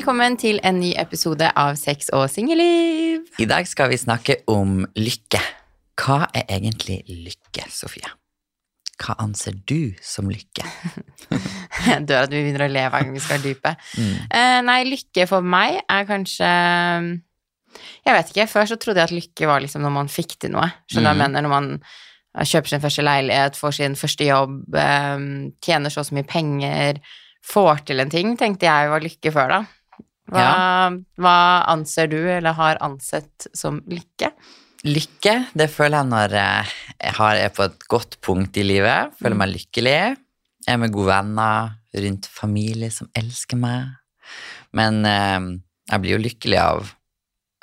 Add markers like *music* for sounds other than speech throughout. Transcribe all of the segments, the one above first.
Velkommen til en ny episode av Sex og singelliv. I dag skal vi snakke om lykke. Hva er egentlig lykke, Sofie? Hva anser du som lykke? Jeg *laughs* dør at vi begynner å le hver gang vi skal dype. Mm. Eh, nei, lykke for meg er kanskje Jeg vet ikke. Før så trodde jeg at lykke var liksom når man fikk til noe. Skjønner du hva jeg Mhm. mener? Når man eh, kjøper sin første leilighet, får sin første jobb, eh, tjener så og så mye penger, får til en ting, tenkte jeg var lykke før, da. Hva, hva anser du, eller har ansett som lykke? Lykke, det føler jeg når eh, jeg har- er på et godt punkt i livet. Føler Mm. meg lykkelig. Jeg er med gode venner, rundt familie som elsker meg. Men eh, jeg blir jo lykkelig av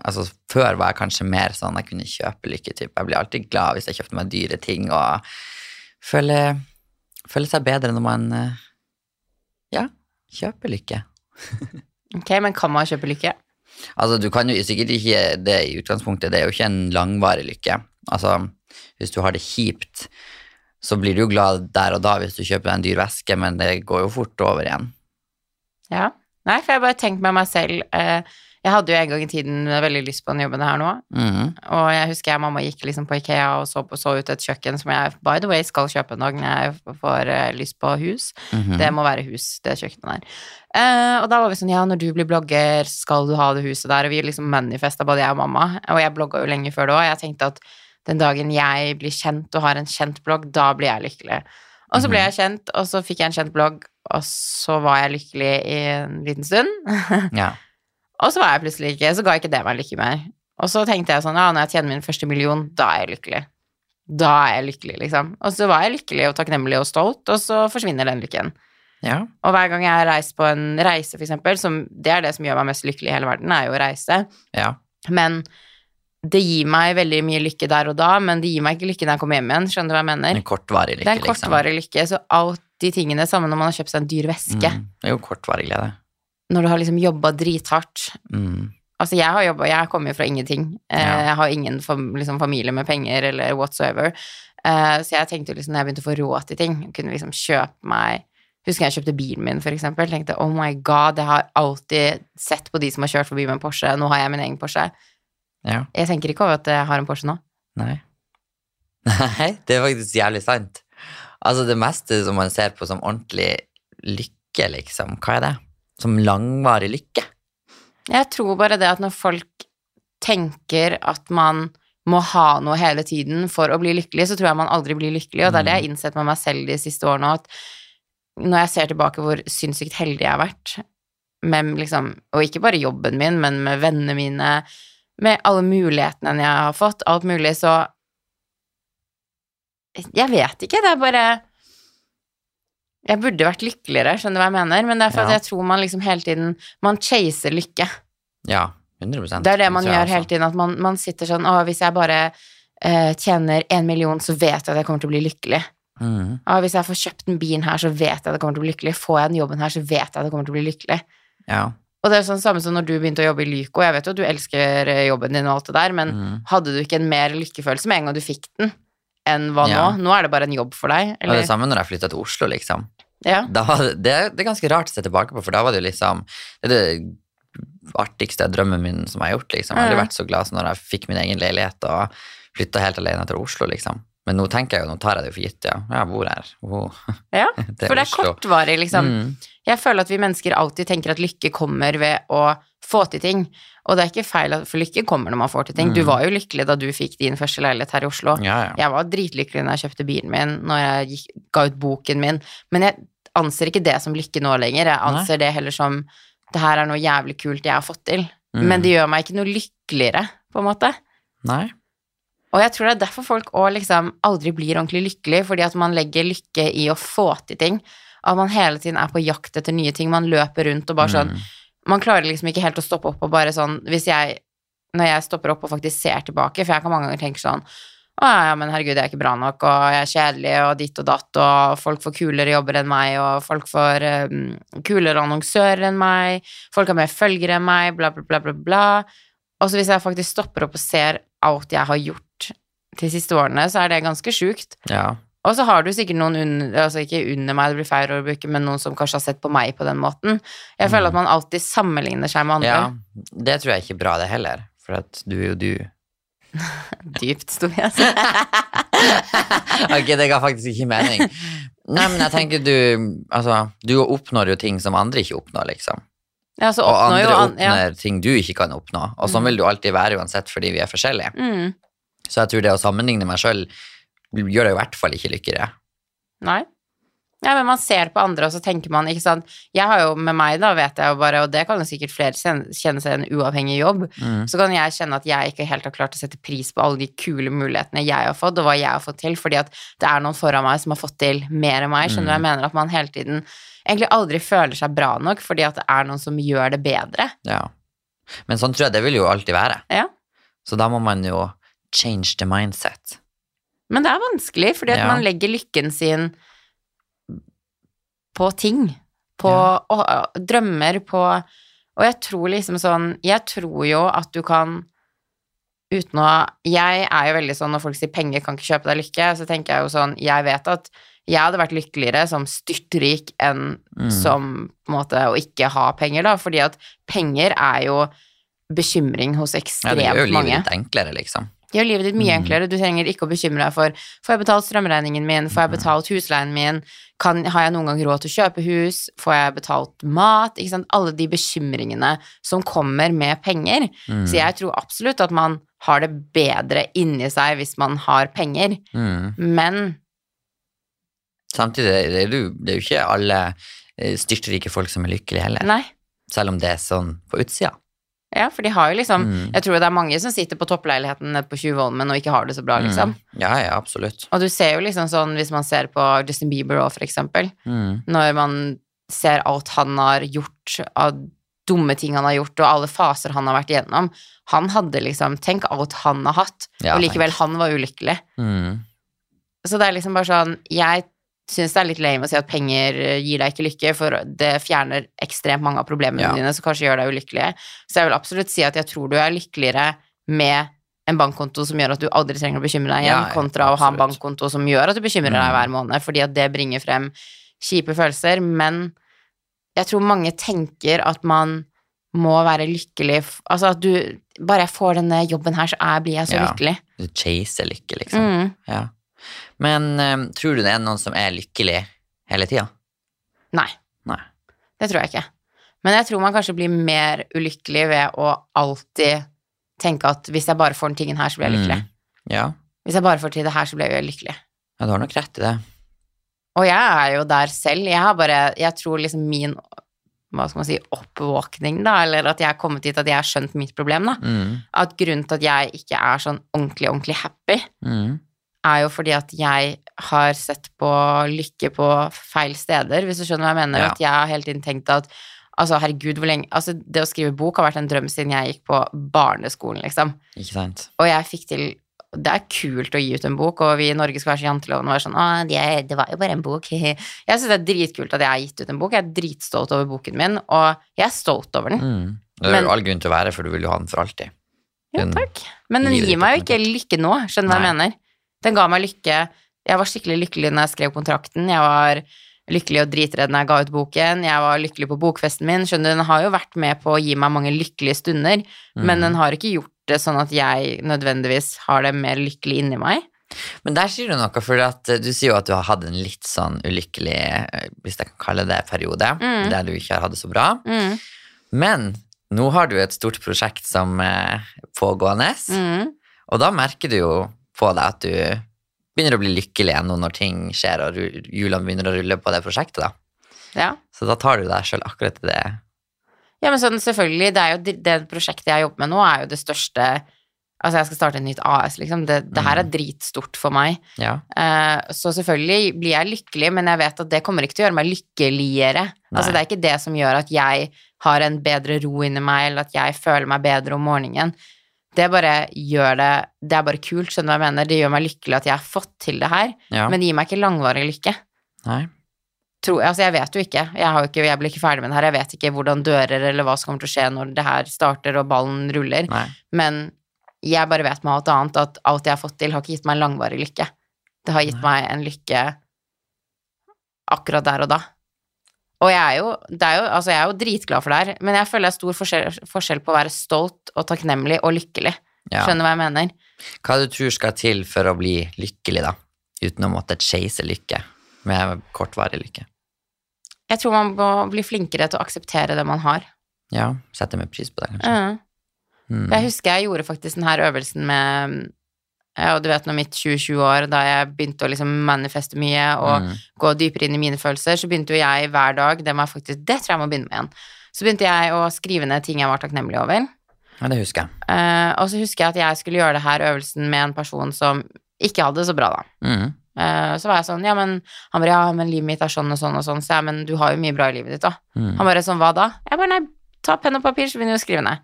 Altså, før var jeg kanskje mer sånn jeg kunne kjøpe lykke, typ. Jeg blir alltid glad hvis jeg kjøpte meg dyre ting, og føler, føler seg bedre når man eh, ja, kjøper lykke. *laughs* Ok, men kan man kjøpe lykke? Altså, du kan jo sikkert ikke det i utgangspunktet, det er jo ikke en langvarig lykke. Altså, hvis du har det kjipt, så blir du jo glad der og da hvis du kjøper deg en dyr veske, men det går jo fort over igjen. Ja. Nei, for jeg bare tenkt med meg selv eh, Jeg hadde jo en gang i tiden veldig lyst på den jobben her nå, Mm. og jeg husker jeg og mamma gikk liksom på Ikea og så, på, så ut et kjøkken som jeg by the way skal kjøpe en dag når jeg får uh, lyst på hus. Mhm. Det må være hus, det kjøkkenet der. Uh, og da var vi sånn, ja, når du blir blogger, skal du ha det huset der, og vi liksom manifesta, både jeg og mamma, og jeg blogga jo lenge før det òg. Jeg tenkte at den dagen jeg blir kjent og har en kjent blogg, da blir jeg lykkelig. Og så ble jeg kjent, og så fikk jeg en kjent blogg, og så var jeg lykkelig i en liten stund. Ja. *laughs* Og så var jeg plutselig ikke, så ga ikke det meg lykke mer. Og så tenkte jeg sånn, ja, når jeg tjener min første million, da er jeg lykkelig. Da er jeg lykkelig, liksom. Og så var jeg lykkelig og takknemlig og stolt, og så forsvinner den lykken. ja. Og hver gang jeg har reist på en reise, for eksempel, som det er det som gjør meg mest lykkelig i hele verden, er jo å reise. Ja. Men det gir meg veldig mye lykke der og da, men det gir meg ikke lykke når jeg kommer hjem igjen. Skjønner du hva jeg mener? En kortvarig lykke, Det er en kortvarig lykke, så alt de tingene, samme når man har kjøpt seg en dyr veske, liksom. Mm. Det er jo kortvarig glede. Når du har liksom jobba drithardt, Mm. Altså, jeg har jobba Jeg kommer jo fra ingenting. Eh, Ja. Jeg har ingen liksom, familie med penger eller whatsoever. Eh, så jeg tenkte liksom, når jeg begynte å få råd til ting, kunne liksom kjøpe meg Husker jeg kjøpte bilen min, for eksempel. Tenkte oh my god, jeg har alltid sett på de som har kjørt forbi med en Porsche. Nå har jeg min egen Porsche. Ja. Jeg tenker ikke over at jeg har en Porsche nå. Nei. *laughs* Nei, det er faktisk jævlig sant. Altså, det meste som man ser på som ordentlig lykke, liksom, hva er det? Som langvarig lykke? Jeg tror bare det at når folk tenker at man må ha noe hele tiden for å bli lykkelig, så tror jeg man aldri blir lykkelig, og det er det jeg har innsett med meg selv de siste årene, at når jeg ser tilbake hvor sinnssykt heldig jeg har vært, liksom, og ikke bare jobben min, men med vennene mine, med alle mulighetene jeg har fått, alt mulig, så Jeg vet ikke, det er bare Jeg burde vært lykkeligere, skjønner du hva jeg mener, men det er for at jeg tror man liksom hele tiden Man chaser lykke. Ja, 100 Det er det man gjør hele tiden, at man, man sitter sånn Å, hvis jeg bare eh, tjener én million, så vet jeg at jeg kommer til å bli lykkelig. Mm. Å, hvis jeg får kjøpt den bilen her, så vet jeg at jeg kommer til å bli lykkelig. Får jeg den jobben her, så vet jeg at jeg kommer til å bli lykkelig. Ja. Og det er sånn samme som når du begynte å jobbe i Lyco. Jeg vet jo at du elsker eh, jobben din og alt det der, men mm. hadde du ikke en mer lykkefølelse med en gang du fikk den, enn hva Ja. nå? Nå er det bare en jobb for deg, Eller? det eller? samme når jeg flytta til Oslo, liksom. Ja. Da det, det, det er ganske rart å se tilbake på, for da var det jo liksom Det er det artigste drømmen min som jeg har gjort, liksom. Jeg har aldri vært så glad som når jeg fikk min egen leilighet og flytta helt alene til Oslo, liksom. Men nå tenker jeg jo, nå tar jeg det for gitt, ja. Jeg bor her. Oh, ja. *laughs* det For det er kortvarig, liksom. Mm. Jeg føler at vi mennesker alltid tenker at lykke kommer ved å få til ting. Og det er ikke feil, at- for lykke kommer når man får til ting. Du Mm. var jo lykkelig da du fikk din første leilighet her i Oslo. Ja, ja. Jeg var dritlykkelig når jeg kjøpte bilen min, når jeg gikk, ga ut boken min. Men jeg anser ikke det som lykke nå lenger. Jeg anser det heller som det her er noe jævlig kult jeg har fått til. Mm. Men det gjør meg ikke noe lykkeligere, på en måte. Nei. Og jeg tror det er derfor folk òg liksom aldri blir ordentlig lykkelig, fordi at man legger lykke i å få til ting. At man hele tiden er på jakt etter nye ting. Man løper rundt og bare sånn Mm. Man klarer liksom ikke helt å stoppe opp og bare sånn Hvis jeg Når jeg stopper opp og faktisk ser tilbake, for jeg kan mange ganger tenke sånn å ja, men herregud, jeg er ikke bra nok, og jeg er kjedelig, og ditt og datt, og folk får kulere jobber enn meg, og folk får um, kulere annonsører enn meg, folk har mer følgere enn meg, bla, bla, bla, bla, bla. Og så hvis jeg faktisk stopper opp og ser alt jeg har gjort de siste årene, så er det ganske sjukt. Ja. Og så har du sikkert noen under, altså ikke under meg, det blir feil å bruke, men noen som kanskje har sett på meg på den måten. Jeg føler at man alltid sammenligner seg med andre. Ja, det tror jeg ikke er bra, det heller. For at du er jo du. *laughs* Dypt, og *laughs* ok, det ga faktisk ikke mening. Nei, men jeg tenker du Altså, du oppnår jo ting som andre ikke oppnår, liksom. Ja, så Og andre jo an, ja. oppnår ting du ikke kan oppnå. Og sånn vil du alltid være uansett, fordi vi er forskjellige. Mm. Så jeg tror det å sammenligne meg sjøl gjør deg i hvert fall ikke lykkeligere. Nei. Ja, men man ser på andre, og så tenker man, ikke sant Jeg har jo med meg, da, vet jeg jo bare, og det kan jo sikkert flere kjenne seg en uavhengig jobb, Mm. så kan jeg kjenne at jeg ikke helt har klart å sette pris på alle de kule mulighetene jeg har fått, og hva jeg har fått til, fordi at det er noen foran meg som har fått til mer enn meg. Skjønner du Mm. jeg mener? At man hele tiden egentlig aldri føler seg bra nok, fordi at det er noen som gjør det bedre. Ja. Men sånn tror jeg det vil jo alltid være. Ja. Så da må man jo change the mindset. Men det er vanskelig, fordi at Ja. man legger lykken sin på ting. På Ja. og, drømmer, på Og jeg tror liksom sånn Jeg tror jo at du kan uten å Jeg er jo veldig sånn når folk sier penger kan ikke kjøpe deg lykke, så tenker jeg jo sånn Jeg vet at jeg hadde vært lykkeligere som styrtrik enn Mm. som på en måte å ikke ha penger, da, fordi at penger er jo bekymring hos ekstremt mange. Ja, det gjør jo mange. livet litt enklere, liksom. Det gjør livet ditt mye Mm. enklere. Du trenger ikke å bekymre deg for Får jeg betalt strømregningen min? Får jeg Mm. betalt husleien min? Kan, har jeg noen gang råd til å kjøpe hus? Får jeg betalt mat? Ikke sant? Alle de bekymringene som kommer med penger. Mm. Så jeg tror absolutt at man har det bedre inni seg hvis man har penger. Mm. Men Samtidig det er det jo, det er jo ikke alle eh, styrtrike folk som er lykkelige heller, nei. selv om det er sånn på utsida. Ja, for de har jo liksom Mm. Jeg tror det er mange som sitter på toppleiligheten nede på Tjuvholmen og ikke har det så bra, liksom. Mm. Ja, ja, absolutt. Og du ser jo liksom sånn, hvis man ser på Justin Bieber òg, for eksempel, Mm. når man ser alt han har gjort av dumme ting han har gjort, og alle faser han har vært igjennom. Han hadde liksom Tenk alt han har hatt, Ja, og likevel han var ulykkelig. Mm. Så det er liksom bare sånn Jeg syns det er litt lame å si at penger eh, gir deg ikke lykke, for det fjerner ekstremt mange av problemene Ja. dine, som kanskje gjør deg ulykkelig. Så jeg vil absolutt si at jeg tror du er lykkeligere med en bankkonto som gjør at du aldri trenger å bekymre deg igjen, Ja, kontra å ha en bankkonto som gjør at du bekymrer deg Mm. hver måned, fordi at det bringer frem kjipe følelser. Men jeg tror mange tenker at man må være lykkelig Altså at du Bare jeg får denne jobben her, så er, blir jeg så Ja. lykkelig. Du chaser lykke, liksom. Mm. Ja. Men eh, tror du det er noen som er lykkelig hele tida? Nei. Nei. Det tror jeg ikke. Men jeg tror man kanskje blir mer ulykkelig ved å alltid tenke at hvis jeg bare får den tingen her, så blir jeg lykkelig. Mm. Ja. Hvis jeg bare får til det her, så blir jeg lykkelig. ja, du har nok rett i det. Og jeg er jo der selv. Jeg har bare Jeg tror liksom min hva skal man si, oppvåkning, da, eller at jeg er kommet dit at jeg har skjønt mitt problem, da. Mm. At grunnen til at jeg ikke er sånn ordentlig, ordentlig happy, Mm. Er jo fordi at jeg har sett på lykke på feil steder, hvis du skjønner hva jeg mener. Ja. At jeg har hele tiden tenkt at altså, herregud, hvor lenge Altså, det å skrive bok har vært en drøm siden jeg gikk på barneskolen, liksom. Ikke sant? Og jeg fikk til Det er kult å gi ut en bok, og vi i Norge skal være så janteloven og være sånn Å, det, det var jo bare en bok. *laughs* Jeg syns det er dritkult at jeg har gitt ut en bok. Jeg er dritstolt over boken min, og jeg er stolt over den. Mm. Det er Men- jo all grunn til å være, for du vil jo ha den for alltid. Den takk. Men den gir meg jo ikke lykke nå, skjønner du hva jeg mener? Den ga meg lykke Jeg var skikkelig lykkelig når jeg skrev kontrakten, jeg var lykkelig og dritredd når jeg ga ut boken, jeg var lykkelig på bokfesten min, skjønner du, den har jo vært med på å gi meg mange lykkelige stunder, men Mm. den har ikke gjort det sånn at jeg nødvendigvis har det mer lykkelig inni meg. Men der sier du noe, for eh, du sier jo at du har hatt en litt sånn ulykkelig, eh, hvis jeg kan kalle det, periode, Mm. der du ikke har hatt det så bra. Mm. Men nå har du et stort prosjekt som er pågående, Mm. og da merker du jo på deg at du begynner å bli lykkelig igjen nå når ting skjer og hjulene begynner å rulle på det prosjektet. da. Ja. Så da tar du deg sjøl akkurat til det. Ja, men sånn selvfølgelig, det jo det, prosjektet jeg jobber med nå, er jo det største Altså, jeg skal starte et nytt AS, liksom. Det, det her er dritstort for meg. Ja. Uh, så selvfølgelig blir jeg lykkelig, men jeg vet at det kommer ikke til å gjøre meg lykkeligere. Altså, det er ikke det som gjør at jeg har en bedre ro inni meg, eller at jeg føler meg bedre om morgenen. Det bare gjør det Det er bare kult, skjønner du hva jeg mener. Det gjør meg lykkelig at jeg har fått til det her, ja. men det gir meg ikke langvarig lykke. Nei. Tror, altså, jeg vet jo ikke. Jeg, ikke. jeg blir ikke ferdig med det her. Jeg vet ikke hvordan dører eller hva som kommer til å skje når det her starter og ballen ruller. Nei. Men jeg bare vet med alt annet at alt jeg har fått til, har ikke gitt meg en langvarig lykke. det har gitt meg en lykke akkurat der og da. Og jeg er jo, det er jo, altså jeg er jo dritglad for det her, men jeg føler det er stor forskjell, forskjell på å være stolt og takknemlig og lykkelig. Ja. Skjønner hva jeg mener? Hva du tror skal til for å bli lykkelig, da? Uten å måtte chase lykke med kortvarig lykke. Jeg tror man må bli flinkere til å akseptere det man har. Ja, sette mer pris på det, kanskje. Ja. Mm. Jeg husker jeg gjorde faktisk denne øvelsen med og du vet når mitt 20-20-år, da jeg begynte å liksom manifeste mye og Mm. gå dypere inn i mine følelser, så begynte jo jeg hver dag, det faktisk, det tror jeg må begynne med igjen, så begynte jeg å skrive ned ting jeg var takknemlig over. Ja, det husker jeg. Eh, og så husker jeg at jeg skulle gjøre det her øvelsen med en person som ikke hadde det så bra da. Mm. Eh, så var jeg sånn, ja, men han bare, ja, men livet mitt er sånn og sånn og sånn, så jeg, men du har jo mye bra i livet ditt da. Mm. Han bare sånn, hva da? Jeg bare, nei, ta penn og papir, så begynner vi å skrive ned.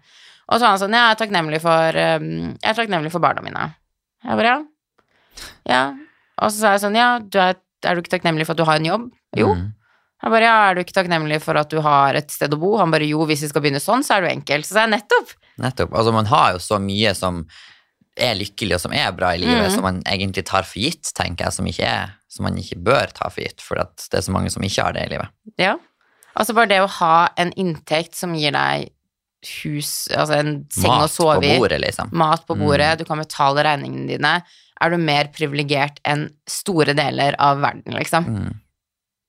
Og så var han sånn, jeg er takknemlig for, um, jeg er takknemlig for barna mine. Jeg bare, ja. Ja. Og så sa jeg sånn, ja, du er, er du ikke takknemlig for at du har en jobb? Jo. Mm. Jeg bare, ja, er du ikke takknemlig for at du har et sted å bo? Han bare, jo, hvis vi skal begynne sånn, så er du enkel. Så sa jeg, nettopp. Nettopp. Altså, man har jo så mye som er lykkelig, og som er bra i livet, mm. som man egentlig tar for gitt, tenker jeg, som ikke er, som man ikke bør ta for gitt, for det er så mange som ikke har det i livet. Ja. Altså bare det å ha en inntekt som gir deg hus, altså en seng Mat å sove i, bordet, liksom. mat på bordet, Mm. du kan betale regningene dine, er du mer privilegert enn store deler av verden, liksom. Mm.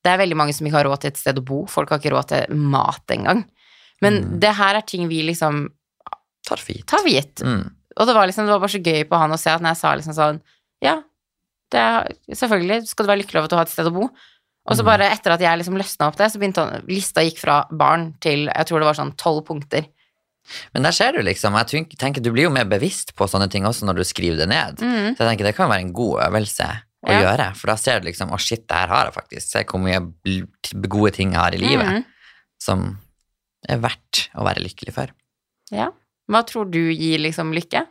Det er veldig mange som ikke har råd til et sted å bo, folk har ikke råd til mat engang. Men Mm. det her er ting vi liksom Tar for gitt. tar for gitt. Mm. Og det var liksom, det var bare så gøy på han å se at når jeg sa liksom sånn, ja, det er, selvfølgelig skal du være lykkelig over at du har et sted å bo. Og så Mm. bare etter at jeg liksom løsna opp det, så begynte han, lista gikk fra barn til, jeg tror det var sånn tolv punkter. Men der ser du liksom, jeg tenker, du blir jo mer bevisst på sånne ting også når du skriver det ned. Mm. Så jeg tenker det kan være en god øvelse å Ja. gjøre, for da ser du liksom, å shit, det her har jeg faktisk. Se hvor mye gode ting jeg har i livet, Mm. som er verdt å være lykkelig for. Ja. Hva tror du gir liksom lykke?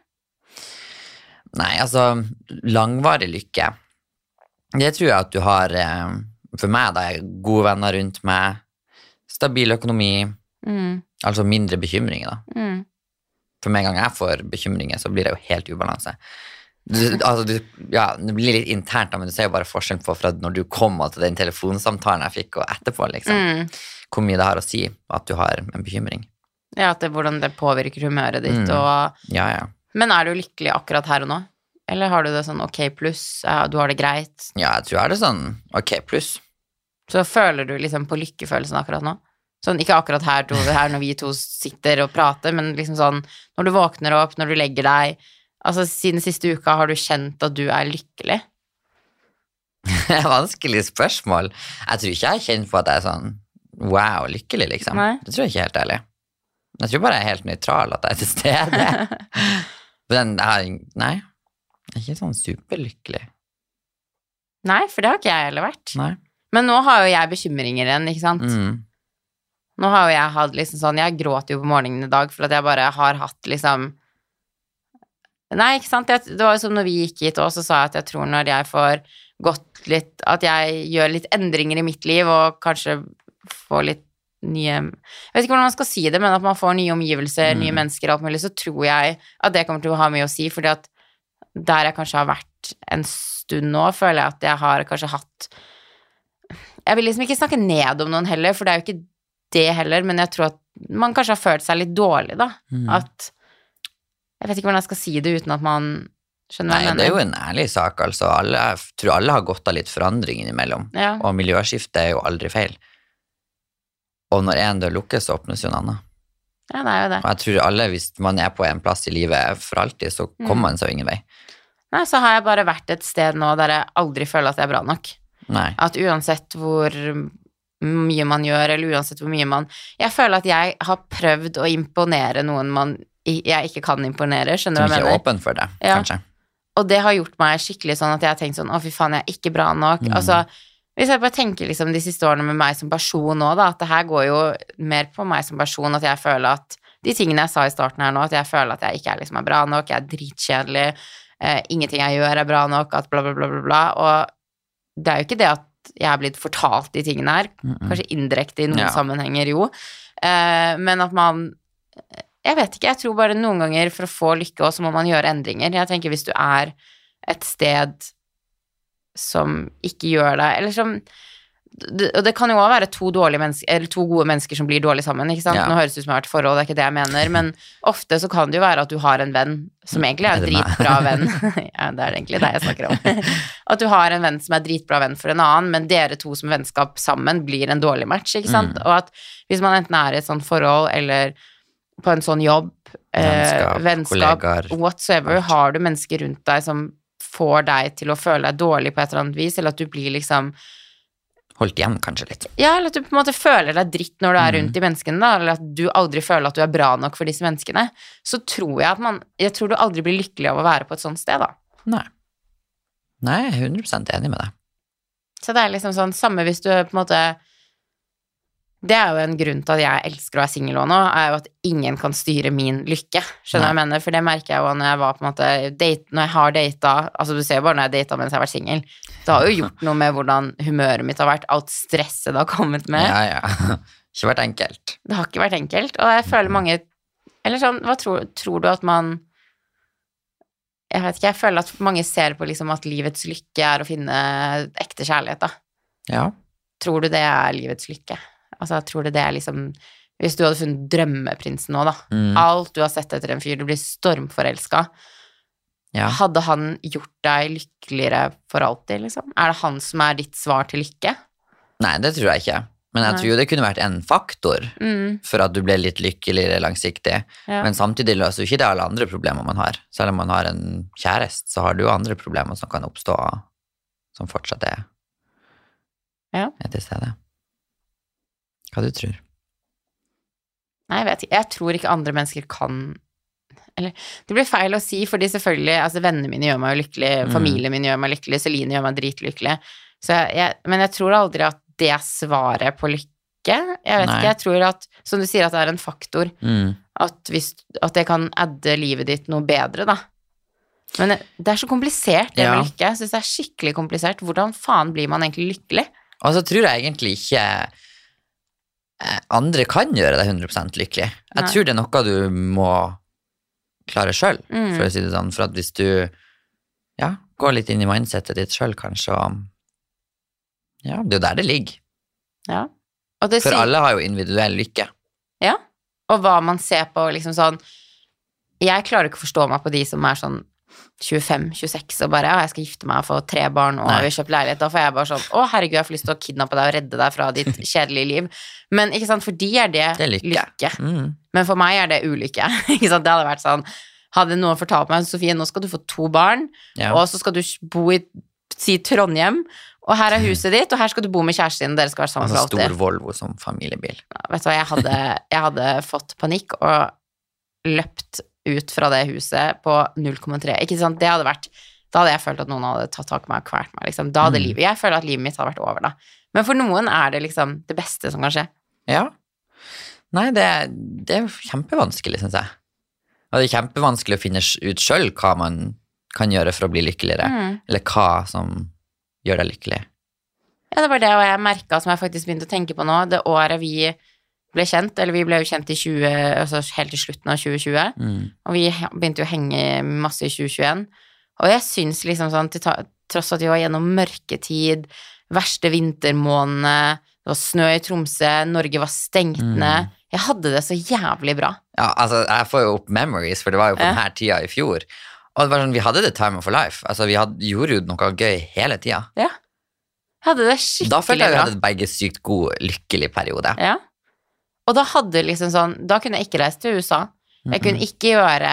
Nei, altså, langvarig lykke, det tror jeg at du har, eh, for meg da, gode venner rundt meg, stabil økonomi, Mm. altså mindre bekymringer da. Mm. For med en gang jeg får bekymringer, så blir det jo helt ubalanse. Du, altså, du, ja, det blir litt internt, men du ser jo bare forskjellen på fra når du kom og til den telefonsamtalen jeg fikk, og etterpå, liksom. Mm. Hvor mye det har å si at du har en bekymring. Ja, at det, hvordan det påvirker humøret ditt, Mm. og Ja, ja. Men er du lykkelig akkurat her og nå? Eller har du det sånn ok pluss, du har det greit? Ja, jeg tror jeg er det sånn ok pluss. Så føler du liksom på lykkefølelsen akkurat nå? Sånn, ikke akkurat her, to, her når vi to sitter og prater, men liksom sånn når du våkner opp, når du legger deg Altså siden siste uka, har du kjent at du er lykkelig? *laughs* Vanskelig spørsmål. Jeg tror ikke jeg har kjent på at jeg er sånn wow, lykkelig, liksom. Nei. Det tror jeg ikke helt ærlig. Jeg tror bare jeg er helt nøytral, at jeg er til stede. *laughs* Men jeg har Nei. Jeg er ikke sånn superlykkelig. Nei, for det har ikke jeg heller vært. Nei. Men nå har jo jeg bekymringer igjen, ikke sant? Mm. Nå har jo jeg hatt liksom sånn Jeg gråt jo på morgenen i dag for at jeg bare har hatt liksom Nei, ikke sant. Det var jo som når vi gikk hit òg, så sa jeg at jeg tror når jeg får gått litt At jeg gjør litt endringer i mitt liv og kanskje får litt nye Jeg vet ikke hvordan man skal si det, men at man får nye omgivelser, Mm. nye mennesker og alt mulig, så tror jeg at det kommer til å ha mye å si, fordi at der jeg kanskje har vært en stund nå, føler jeg at jeg har kanskje hatt Jeg vil liksom ikke snakke ned om noen heller, for det er jo ikke det heller, men jeg tror at man kanskje har følt seg litt dårlig, da. Mm. At Jeg vet ikke hvordan jeg skal si det uten at man skjønner hva Nei, jeg det er jo en ærlig sak, altså. Alle, jeg tror alle har godt av litt forandring innimellom. Ja. Og miljøskifte er jo aldri feil. Og når én dør lukkes, så åpnes jo en annen. ja, det er jo det. Og jeg tror alle, hvis man er på en plass i livet for alltid, så Mm. kommer man seg ingen vei. Nei, så har jeg bare vært et sted nå der jeg aldri føler at jeg er bra nok. Nei. At uansett hvor mye man gjør, eller uansett hvor mye man Jeg føler at jeg har prøvd å imponere noen man jeg ikke kan imponere, skjønner Som du hva ikke er åpen for det, Ja. kanskje. Og det har gjort meg skikkelig sånn at jeg har tenkt sånn, å fy faen, jeg er ikke bra nok. Mm. Altså, hvis jeg bare tenker liksom de siste årene med meg som person nå, da, at det her går jo mer på meg som person, at jeg føler at de tingene jeg sa i starten her nå, at jeg føler at jeg ikke er liksom er bra nok, jeg er dritkjedelig, eh, ingenting jeg gjør er bra nok, at bla, bla, bla, bla, bla. Og det er jo ikke det at jeg er blitt fortalt de tingene her, Mm -mm. kanskje indirekte i noen Ja. sammenhenger, jo, eh, men at man Jeg vet ikke, jeg tror bare noen ganger for å få lykke også må man gjøre endringer. Jeg tenker hvis du er et sted som ikke gjør deg Eller som det, Og det kan jo òg være to, to gode mennesker som blir dårlig sammen. ikke sant? Ja. Nå høres det ut som jeg har vært forhold, det er ikke det jeg mener, men ofte så kan det jo være at du har en venn som egentlig er en dritbra venn. *laughs* ja, det er egentlig deg jeg snakker om. *laughs* at du har en venn som er dritbra venn for en annen, men dere to som vennskap sammen blir en dårlig match, ikke sant? Mm. Og at hvis man enten er i et sånt forhold eller på en sånn jobb, eh, Vennskap, vennskap, kollegaer, whatsoever, alt. har du mennesker rundt deg som får deg til å føle deg dårlig på et eller annet vis, eller at du blir liksom Holdt igjen kanskje litt. Ja, eller at du på en måte føler deg dritt når du er Mm. rundt de menneskene, da, eller at du aldri føler at du er bra nok for disse menneskene, så tror jeg at man Jeg tror du aldri blir lykkelig av å være på et sånt sted, da. Nei. Nei, jeg er 100% enig med deg. Så det er liksom sånn samme hvis du på en måte Det er jo en grunn til at jeg elsker å være singel nå, er jo at ingen kan styre min lykke. Skjønner du hva jeg mener? For det merker jeg jo når jeg var på en måte date, Når jeg har data Altså, du ser jo bare når jeg data mens jeg har vært singel. Det har jo gjort noe med hvordan humøret mitt har vært, alt stresset det har kommet med. Ja, ja. *laughs* Ikke vært enkelt. Det har ikke vært enkelt, og jeg føler mange Eller sånn, hva tror, tror du at man Jeg vet ikke, jeg føler at mange ser på liksom at livets lykke er å finne ekte kjærlighet, da. Ja. Tror du det er livets lykke? Altså, tror du det er liksom Hvis du hadde funnet drømmeprinsen nå, da. Mm. Alt du har sett etter en fyr, du blir stormforelska. ja. Hadde han gjort deg lykkeligere for alltid, liksom? Er det han som er ditt svar til lykke? Nei, det tror jeg ikke. Men jeg tror det kunne vært en faktor Mm, for at du ble litt lykkeligere langsiktig. ja. Men samtidig løser jo ikke det alle andre problemer man har. Selv om man har en kjæreste, så har du jo andre problemer som kan oppstå, som fortsatt er, Ja. til stede. Hva du tror Nei, jeg vet ikke. Jeg tror ikke andre mennesker kan Eller det blir feil å si, fordi selvfølgelig Altså, vennene mine gjør meg jo lykkelig, Mm. familien min gjør meg lykkelig, Celine gjør meg dritlykkelig. Så jeg, men jeg tror aldri at det er svaret på lykke. Jeg vet Nei. ikke. Jeg tror at, som du sier, at det er en faktor. mm. At, hvis, at det kan adde livet ditt noe bedre, da. Men det er så komplisert, det Ja. med lykke. Jeg syns det er skikkelig komplisert. Hvordan faen blir man egentlig lykkelig? Og så tror jeg egentlig ikke andre kan gjøre deg 100 lykkelig. Jeg Nei. tror det er noe du må klare sjøl, Mm. for å si det sånn. For at hvis du ja, går litt inn i mindsettet ditt sjøl, kanskje, og Ja, det er jo der det ligger. Ja. Det For alle har jo individuell lykke. Ja, og hva man ser på liksom sånn Jeg klarer ikke å forstå meg på de som er sånn 25-26 og bare ja, jeg skal gifte meg og få tre barn og vi har kjøpt leilighet. Da får jeg bare sånn å herregud, jeg får lyst til å kidnappe deg og redde deg fra ditt *laughs* kjedelige liv. Men ikke sant, for de er det, Det er lykke. Mm. Men for meg er det ulykke. *laughs* ikke sant, det hadde vært sånn Hadde noen fortalt meg Sofie, nå skal du få to barn, Ja. og så skal du bo i si Trondheim, og her er *laughs* huset ditt, og her skal du bo med kjæresten din, dere skal være sammen Altså for alltid. stor Volvo som familiebil. Vet du hva, jeg hadde, jeg hadde fått panikk og løpt ut fra det huset på 0,3. Ikke sant, det hadde vært Da hadde jeg følt at noen hadde tatt tak i meg og kvalt meg, liksom. Da hadde Mm. livet Jeg føler at livet mitt hadde vært over, da. Men for noen er det liksom det beste som kan skje. Ja. Nei, det, det er kjempevanskelig, syns jeg. Og det er kjempevanskelig å finne ut sjøl hva man kan gjøre for å bli lykkeligere. Mm. Eller hva som gjør deg lykkelig. Ja, det var det, og jeg merka, som jeg faktisk begynte å tenke på nå, det året vi ble kjent, eller vi ble jo kjent i 20, altså helt til slutten av 2020, Mm. og vi begynte jo å henge masse i 2021, og jeg syns liksom sånn, til tross at vi var gjennom mørketid, verste vintermånedene, det var snø i Tromsø, Norge var stengt Mm. ned, jeg hadde det så jævlig bra. Ja, altså, jeg får jo opp memories, for det var jo på Ja. denne tida i fjor. Og det var sånn, vi hadde det time of life. Altså, vi hadde, gjorde jo noe gøy hele tida. Ja. Jeg hadde det skikkelig Da følte jeg vi bra. hadde begge sykt god, lykkelig periode. Ja. Og da hadde liksom sånn, da kunne jeg ikke reise til USA. Jeg kunne ikke gjøre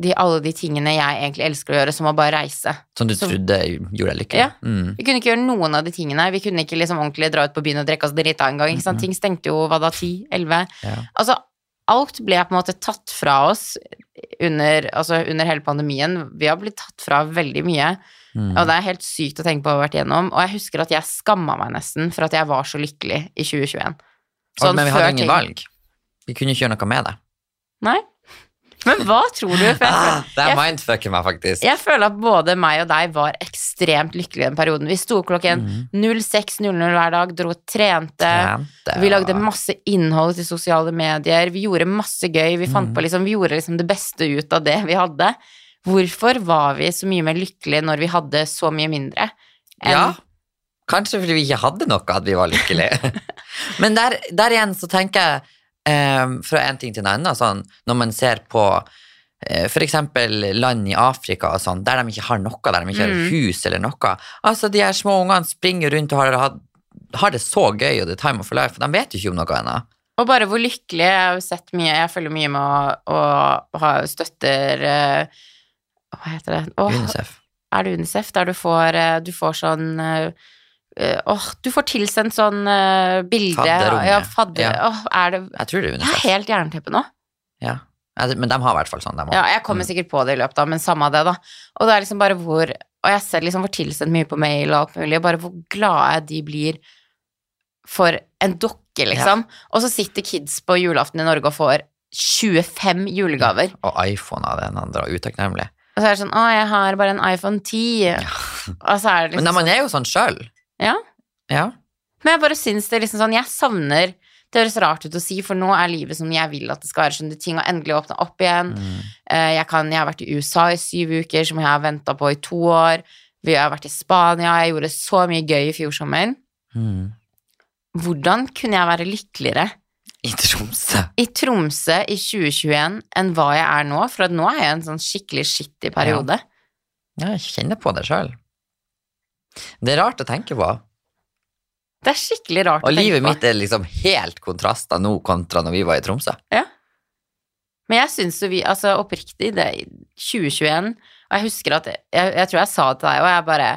de, alle de tingene jeg egentlig elsker å gjøre, som å bare reise. Som du Så- trodde gjorde deg lykkelig. Ja. Mm. Vi kunne ikke gjøre noen av de tingene. Vi kunne ikke liksom ordentlig dra ut på byen og drikke oss drita en gang. Ikke sant? Ting stengte jo, hva da, ti? Elleve? Ja. Altså, alt ble på en måte tatt fra oss under, altså, under hele pandemien. Vi har blitt tatt fra veldig mye, Mm. og det er helt sykt å tenke på å ha vært igjennom. Og jeg husker at jeg skamma meg nesten for at jeg var så lykkelig i 2021. Og- men vi hadde ingen ting- valg. Vi kunne ikke gjøre noe med det. Nei. Men hva tror du? For Ah, det er mindfucker meg, faktisk. Jeg føler at både meg og deg var ekstremt lykkelige den perioden. Vi sto klokken Mm. 06.00 hver dag, dro og trente. Trente, Vi lagde masse innhold til sosiale medier. Vi gjorde masse gøy. Vi, fant Mm. på liksom, vi gjorde liksom det beste ut av det vi hadde. Hvorfor var vi så mye mer lykkelige når vi hadde så mye mindre? enn Ja. Kanskje fordi vi ikke hadde noe at vi var lykkelige. *laughs* Men der, der igjen så tenker jeg, eh, fra en ting til en annen, sånn, når man ser på eh, eksempel land i Afrika og sånn, der de ikke har noe, der de ikke har Mm. hus eller noe. Altså, de her små ungene springer rundt og har, har, det så gøy, og det er time of life, for de vet jo ikke om noe ennå. Og bare hvor lykkelig Jeg har sett mye Jeg følger mye med å, å ha støtter eh, Hva heter det? Åh, UNICEF. er det UNICEF? Der du får, eh, du får sånn eh, eh, Åh, du får tilsendt sånn uh, bilde Fadderunge. Ja, fadder... Ja. Oh, er det Jeg tror det er Jeg er UNICEF. helt jernteppe nå. Ja. Ja, Men de har i hvert fall sånn, de òg. Ja, jeg kommer sikkert på det i løpet av, men samme av det, da. Og det er liksom bare hvor Og jeg ser liksom får tilsendt mye på mail og alt mulig, og bare hvor glade de blir for en dokke, liksom. Og så sitter kids på julaften i Norge og får 25 julegaver. Og iPhone av den andre, utakknemlig. Og så er det sånn Å, jeg har bare en iPhone 10. Og så er det liksom Men man er jo sånn sjøl. Ja. Ja. Men jeg bare syns det liksom sånn Jeg savner Det høres rart ut å si, for nå er livet som jeg vil at det skal være. Skjønner ting har endelig åpna opp igjen. Mm. Eh, Jeg, kan, jeg har vært i USA i syv uker, som jeg har venta på i to år. Vi har vært i Spania. Jeg gjorde så mye gøy i fjor sommer. Mm. Hvordan kunne jeg være lykkeligere I Tromsø. i Tromsø i 2021 enn hva jeg er nå? For at nå er jeg i en sånn skikkelig skittig periode. Ja, jeg kjenner på det sjøl. Det er rart å tenke på. Det er skikkelig rart Og å tenke på. Og livet mitt er liksom helt kontraster nå kontra når vi var i Tromsø. Men jeg syns jo vi, altså oppriktig, det er 2021, og jeg husker at jeg, jeg tror jeg sa det til deg, og jeg bare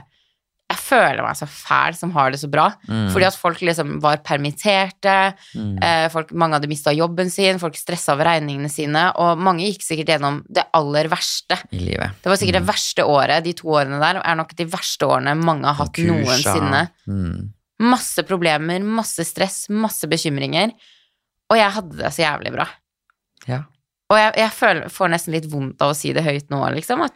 føler meg så fæl som har det så bra. Mm. Fordi at folk liksom var permitterte, Mm. eh, folk, mange hadde mista jobben sin, folk stressa over regningene sine, og mange gikk sikkert gjennom det aller verste. I livet. Det var sikkert Mm. det verste året. De to årene der er nok de verste årene mange har hatt Konkurser. noensinne. Mm. Masse problemer, masse stress, masse bekymringer. Og jeg hadde det så jævlig bra. Ja. Og jeg, jeg føler, får nesten litt vondt av å si det høyt nå, liksom, at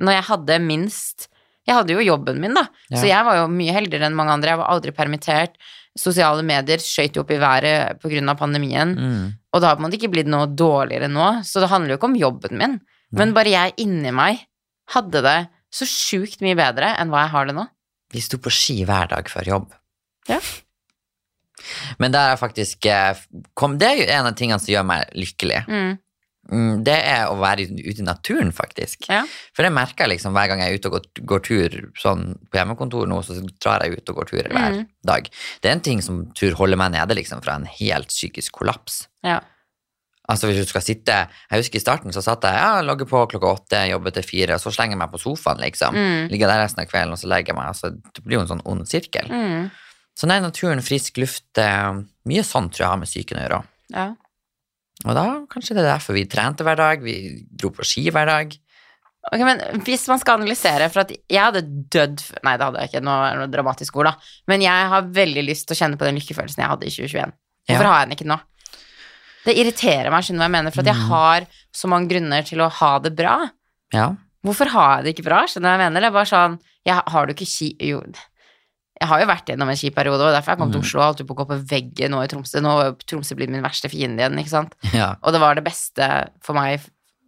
når jeg hadde minst Jeg hadde jo jobben min, da, Ja. så jeg var jo mye heldigere enn mange andre. Jeg var aldri permittert. Sosiale medier skøyt jo opp i været pga. pandemien. Mm. Og det har på en måte ikke blitt noe dårligere nå, så det handler jo ikke om jobben min. Men bare jeg inni meg hadde det så sjukt mye bedre enn hva jeg har det nå. Vi sto på ski hver dag før jobb. Ja. Men det er faktisk eh, kom, Det er jo en av tingene som gjør meg lykkelig. Mm. Mm, Det er å være ute i naturen, faktisk. Ja. For det merker jeg liksom hver gang jeg er ute og går, går tur sånn på hjemmekontor nå, så drar jeg ut og går tur hver Mm. dag. Det er en ting som tur holder meg nede liksom fra en helt psykisk kollaps. Ja. Altså hvis du skal sitte Jeg husker i starten så satt jeg ja, logger på klokka åtte, jobber til fire, og så slenger jeg meg på sofaen, liksom. Mm. Ligger der resten av kvelden, og så legger jeg meg. Altså, det blir jo en sånn ond sirkel. Mm. Så nei, naturen, frisk luft eh, Mye sånt tror jeg har med psyken å gjøre. ja. Og da kanskje det er derfor vi trente hver dag, vi dro på ski hver dag. Ok, men hvis man skal analysere For at jeg hadde dødd Nei, det hadde jeg ikke, nå er noe dramatisk ord, da. Men jeg har veldig lyst til å kjenne på den lykkefølelsen jeg hadde i 2021. Hvorfor Ja. har jeg den ikke nå? Det irriterer meg, skjønner du hva jeg mener, for at jeg Mhm. har så mange grunner til å ha det bra. Ja. Hvorfor har jeg det ikke bra? Skjønner du hva jeg mener? Det er bare sånn jeg, Har du ikke ski... Jo, jeg har jo vært gjennom en skiperiode, og derfor jeg kom til Mhm. Oslo og holdt på å gå på veggen nå i Tromsø. Nå Tromsø blitt min verste fiende igjen, ikke sant? ja. Og det var det beste for meg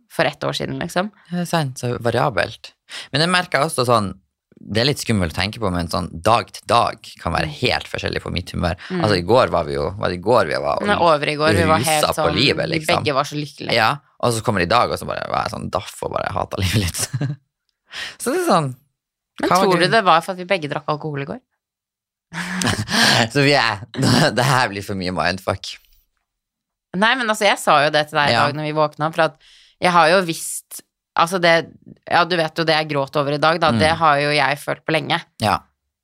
for ett år siden, liksom. Det er sant, så variabelt. Men jeg merker også sånn Det er litt skummelt å tenke på, men sånn dag til dag kan være helt forskjellig på mitt humør. Mm. Altså, i går var vi jo Var det i går vi var Nei, over i går, vi var helt sånn livet, liksom. begge var så lykkelige. Ja, og så kommer det i dag, og så bare var jeg sånn daff og bare hata livet litt. *laughs* så det er sånn Men tror du det var for at vi begge drakk alkohol i går? *laughs* Så vi er *laughs* Det her blir for mye mindfuck. Nei, men altså, jeg sa jo det til deg i Ja. dag når vi våkna, for at jeg har jo visst Altså, det Ja, du vet jo det jeg gråt over i dag, da. Mm. Det har jo jeg følt på lenge. Ja.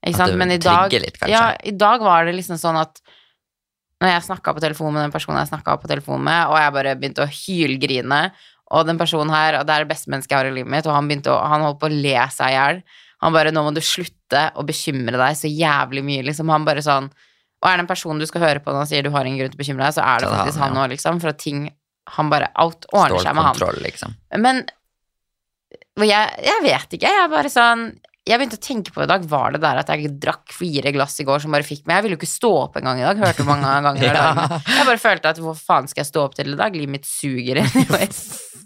Ikke sant? Men i dag litt. Ja, i dag var det liksom sånn at når jeg snakka på telefon med den personen jeg snakka på telefon med, og jeg bare begynte å hylgrine, og den personen her, og det er det beste mennesket jeg har i livet mitt, og han begynte å Han holdt på å le seg i hjel. Han bare 'Nå må du slutte å bekymre deg så jævlig mye', liksom. Han bare sånn Og er det en person du skal høre på når han sier du har ingen grunn til å bekymre deg, så er det faktisk han, han òg, liksom. For at ting Han bare Alt ordner seg med han. Stålkontroll, liksom. Men jeg, jeg vet ikke. Jeg er bare sånn Jeg begynte å tenke på i dag, var det der at jeg drakk fire glass i går som bare fikk meg Jeg ville jo ikke stå opp engang i dag. Hørte du mange *laughs* ganger Ja. Jeg bare følte at hvor faen skal jeg stå opp til i dag? Livet mitt suger. *laughs*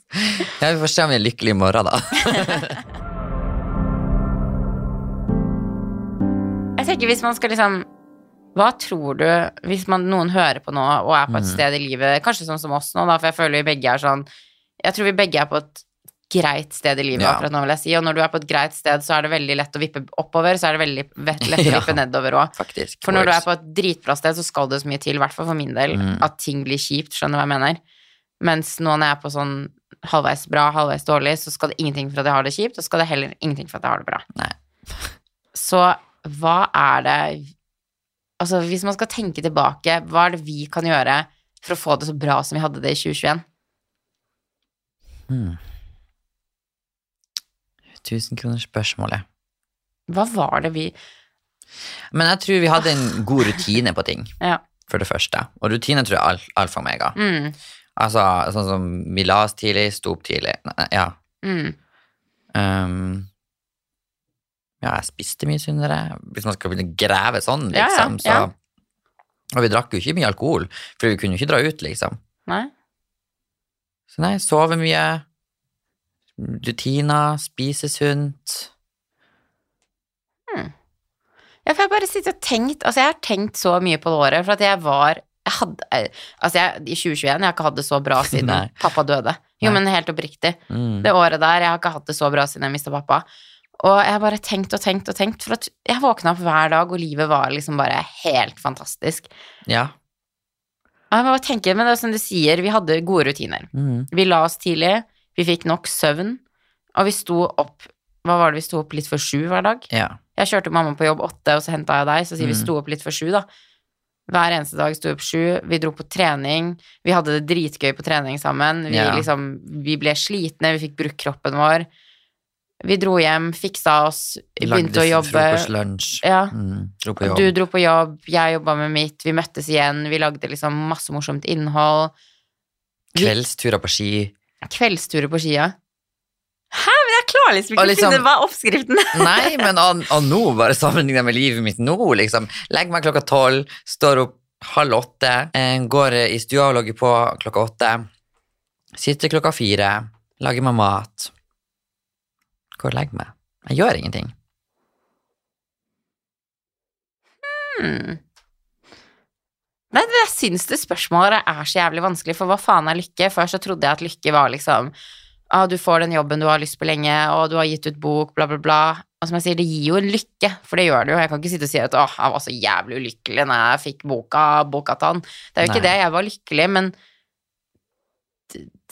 Ja, vi får se om vi er lykkelige i morgen, da. *laughs* jeg tenker hvis man skal liksom Hva tror du Hvis man, noen hører på nå og er på et Mm. sted i livet, kanskje sånn som oss nå, da, for jeg føler vi begge er sånn Jeg tror vi begge er på et greit sted i livet Ja. akkurat nå, vil jeg si. Og når du er på et greit sted, så er det veldig lett å vippe oppover, så er det veldig ve- lett å *laughs* Ja. vippe nedover òg. For når du er på et dritbra sted, så skal det så mye til, i hvert fall for min del, Mm. at ting blir kjipt, skjønner du hva jeg mener? Mens nå når jeg er på sånn halvveis bra, halvveis dårlig, så skal det ingenting for at jeg har det kjipt, og så skal det heller ingenting for at jeg har det bra. Nei. Så hva er det Altså, hvis man skal tenke tilbake, hva er det vi kan gjøre for å få det så bra som vi hadde det i 2021? Hmm. Tusenkronersspørsmålet. Hva var det vi Men jeg tror vi hadde en god rutine på ting, Ja. for det første. Og rutine tror jeg er al- alfa og mega. Mm, Altså sånn som vi la oss tidlig, sto opp tidlig. Ja. mm, Um, ja, jeg spiste mye sunnere. Hvis man skal begynne å grave sånn, Ja, ja, liksom. ja. Så, og vi drakk jo ikke mye alkohol, for vi kunne jo ikke dra ut, liksom. nei? Så nei, sove mye. Rutiner, spise sunt. Ja, for jeg bare sitter og tenkt Altså, jeg har tenkt så mye på det året, for at jeg var jeg hadde, eh, altså jeg, I 2021 jeg har ikke hatt det så bra *laughs* siden pappa døde. Jo, Nei. men helt oppriktig. Mm. Det året der, jeg har ikke hatt det så bra siden jeg mista pappa. Og jeg har bare tenkt og tenkt og tenkt, for at jeg våkna opp hver dag, og livet var liksom bare helt fantastisk. Ja. Og jeg bare tenker, men det er som du sier, vi hadde gode rutiner. Mm. Vi la oss tidlig, vi fikk nok søvn, og vi sto opp Hva var det vi sto opp litt for sju hver dag? ja. Jeg kjørte mamma på jobb åtte, og så henta jeg deg, så sier vi Mm. sto opp litt for sju, da. Hver eneste dag sto vi opp sju, vi dro på trening, vi hadde det dritgøy på trening sammen, vi Ja. liksom Vi ble slitne, vi fikk brukt kroppen vår. Vi dro hjem, fiksa oss, begynte å jobbe. frokost, lunsj. Ja. Mm. Dro på jobb. Du dro på jobb, jeg jobba med mitt, vi møttes igjen, vi lagde liksom masse morsomt innhold. vi- Kveldsturer på ski. Kveldsturer på skia. Hæ, men jeg klarer liksom ikke å liksom- finne hva er oppskriften *laughs* Nei, men og, og nå, bare sammenlignet med livet mitt nå, liksom. Legger meg klokka tolv, står opp halv åtte, eh, går i stua og logger på klokka åtte. Sitter klokka fire, lager meg mat. Går og legger meg. Jeg gjør ingenting. Hmm. Nei, det- jeg syns det spørsmålet er så jævlig vanskelig, for hva faen er lykke? Før så trodde jeg at lykke var liksom ah, du får den jobben du har lyst på lenge, og du har gitt ut bok, bla, bla, bla. Og som jeg sier, det gir jo en lykke, for det gjør det jo. Jeg kan ikke sitte og si at åh, jeg var så jævlig ulykkelig når jeg fikk boka, boka tann. Det er jo ikke det, jeg var lykkelig, men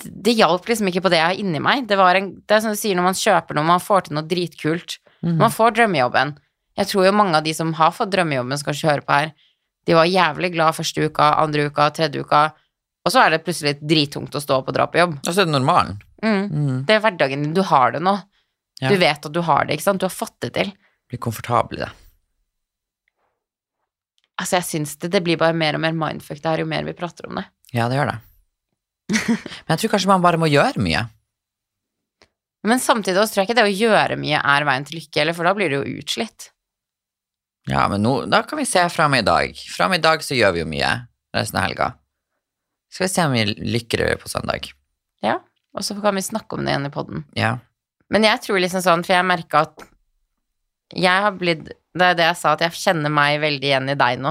det, hjalp liksom ikke på det jeg har inni meg. Det, var en, det er som du sier, når man kjøper noe, man får til noe dritkult. Mm. Man får drømmejobben. Jeg tror jo mange av de som har fått drømmejobben, skal hører på her, de var jævlig glad første uka, andre uka, tredje uka, og så er det plutselig drittungt å stå opp og dra på jobb. Og så er det normalen. Mm. Mm. Det er hverdagen din, du har det nå. Ja. Du vet at du har det, ikke sant? Du har fått det til. Blir komfortabel i det. Altså, jeg syns det, det blir bare mer og mer mindfuck det her jo mer vi prater om det. Ja, det gjør det. Men jeg tror kanskje man bare må gjøre mye. Men samtidig også tror jeg ikke det å gjøre mye er veien til lykke, eller for da blir du jo utslitt. Ja, men nå, da kan vi se fram i dag. Fram i dag så gjør vi jo mye resten av helga. Skal vi se om vi lykker på søndag. Ja, og så kan vi snakke om det igjen i podden. Ja. Men jeg tror liksom sånn, for jeg merka at jeg har blitt Det er det jeg sa, at jeg kjenner meg veldig igjen i deg nå.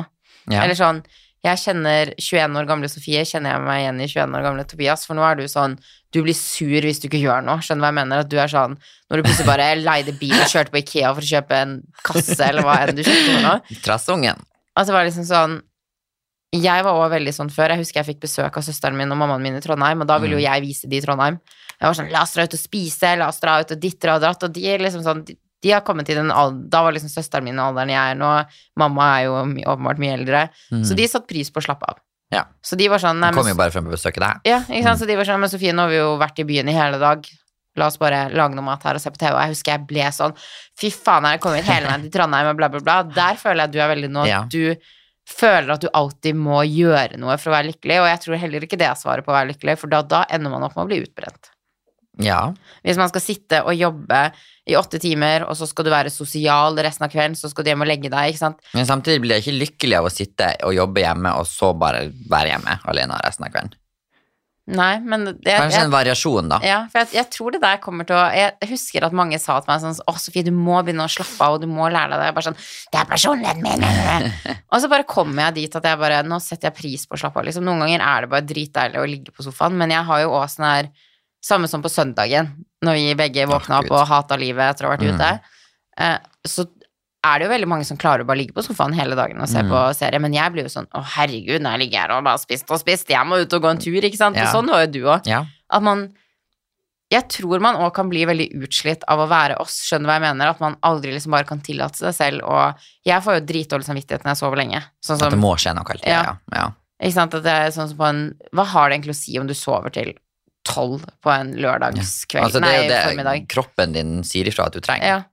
ja. Eller sånn Jeg kjenner 21 år gamle Sofie, kjenner jeg meg igjen i 21 år gamle Tobias, for nå er du sånn Du blir sur hvis du ikke gjør noe. Skjønner du hva jeg mener? At du er sånn Når du plutselig bare *laughs* leide bil og kjørte på Ikea for å kjøpe en kasse, eller hva enn du kjøpte noe. *laughs* Trassungen. Altså det var liksom sånn Jeg var også veldig sånn før. Jeg husker jeg fikk besøk av søsteren min og mammaen min i Trondheim, og da ville jo Mm. jeg vise de i Trondheim. Jeg var sånn La oss dra ut og spise, la oss dra ut og ditt og datt, og de liksom sånn de, de har kommet til den alderen Da var liksom søsteren min i alderen jeg er nå. Mamma er jo åpenbart mye eldre. Mm. Så de satte pris på å slappe av. Ja. Så de var sånn nei, kom jo bare frem og besøke deg. ja, ikke sant? Så de var sånn Men Sofie, nå har vi jo vært i byen i hele dag. La oss bare lage noe mat her og se på TV. Og jeg husker jeg ble sånn Fy faen, jeg har kommet hele veien til Trondheim og bla, bla, bla. Der føler jeg du er veldig nå. Ja. Du føler at du alltid må gjøre noe for å være lykkelig, og jeg tror heller ikke det er svaret på å være lykkelig, for da, da ender man opp med å bli utbrent. Ja. Hvis man skal sitte og jobbe i åtte timer, og så skal du være sosial resten av kvelden, så skal du hjem og legge deg, ikke sant. Men samtidig blir jeg ikke lykkelig av å sitte og jobbe hjemme, og så bare være hjemme alene resten av kvelden. Nei, men det, Kanskje jeg, en variasjon, da. Ja, for jeg, jeg tror det der kommer til å Jeg husker at mange sa til meg sånn Å, Sofie, du må begynne å slappe av, og du må lære deg det. Jeg bare sånn Det er personligheten min! *laughs* og så bare kommer jeg dit at jeg bare Nå setter jeg pris på å slappe av, liksom. Noen ganger er det bare dritdeilig å ligge på sofaen, men jeg har jo også sånn her Samme som på søndagen, når vi begge våkna opp og hata livet etter å ha vært Mm. ute. Eh, så er det jo veldig mange som klarer å bare ligge på sofaen hele dagen og se Mm. på serie, men jeg blir jo sånn Å, herregud, når jeg ligger her og bare spist og spist, jeg må ut og gå en tur, ikke sant? Ja. Og sånn var jo du òg. Ja. At man Jeg tror man òg kan bli veldig utslitt av å være oss, skjønner du hva jeg mener? At man aldri liksom bare kan tillate seg selv og Jeg får jo dritdårlig samvittighet når jeg sover lenge. Sånn At det må skje noe hele tida. Ja. Ja. ikke sant, at det er sånn som på en Hva har det egentlig å si om du sover til tolv på en lørdagskveld? Altså, det er jo det formiddag. kroppen din sier ifra at du trenger. Ja.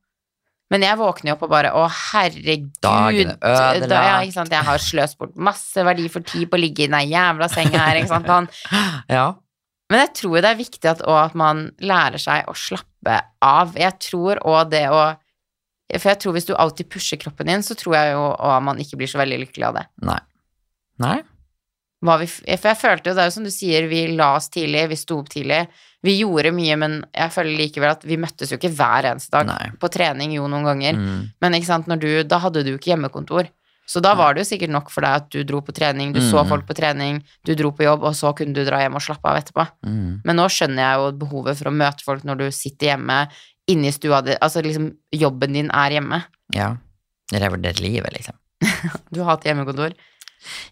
Men jeg våkner jo opp og bare Å, herregud. Dagen ødelagt. Da, ja, ikke sant? Jeg har sløst bort masse verdi for tid på å ligge i den jævla senga her, ikke sant. Han, *laughs* Ja. Men jeg tror det er viktig at, også at man lærer seg å slappe av. Jeg tror òg det å For jeg tror hvis du alltid pusher kroppen din, så tror jeg jo at man ikke blir så veldig lykkelig av det. Nei. Nei? Vi, for jeg følte jo, det er jo som du sier, vi la oss tidlig, vi sto opp tidlig. Vi gjorde mye, men jeg føler likevel at vi møttes jo ikke hver eneste dag. Nei. På trening jo noen ganger, Mm. men ikke sant, når du, da hadde du ikke hjemmekontor. Så da var det jo sikkert nok for deg at du dro på trening, du så Mm. folk på trening, du dro på jobb, og så kunne du dra hjem og slappe av etterpå. Mm. Men nå skjønner jeg jo behovet for å møte folk når du sitter hjemme inne i stua di. Altså liksom, jobben din er hjemme. Ja. Revurdere livet, liksom. *laughs* Du hatt hjemmekontor.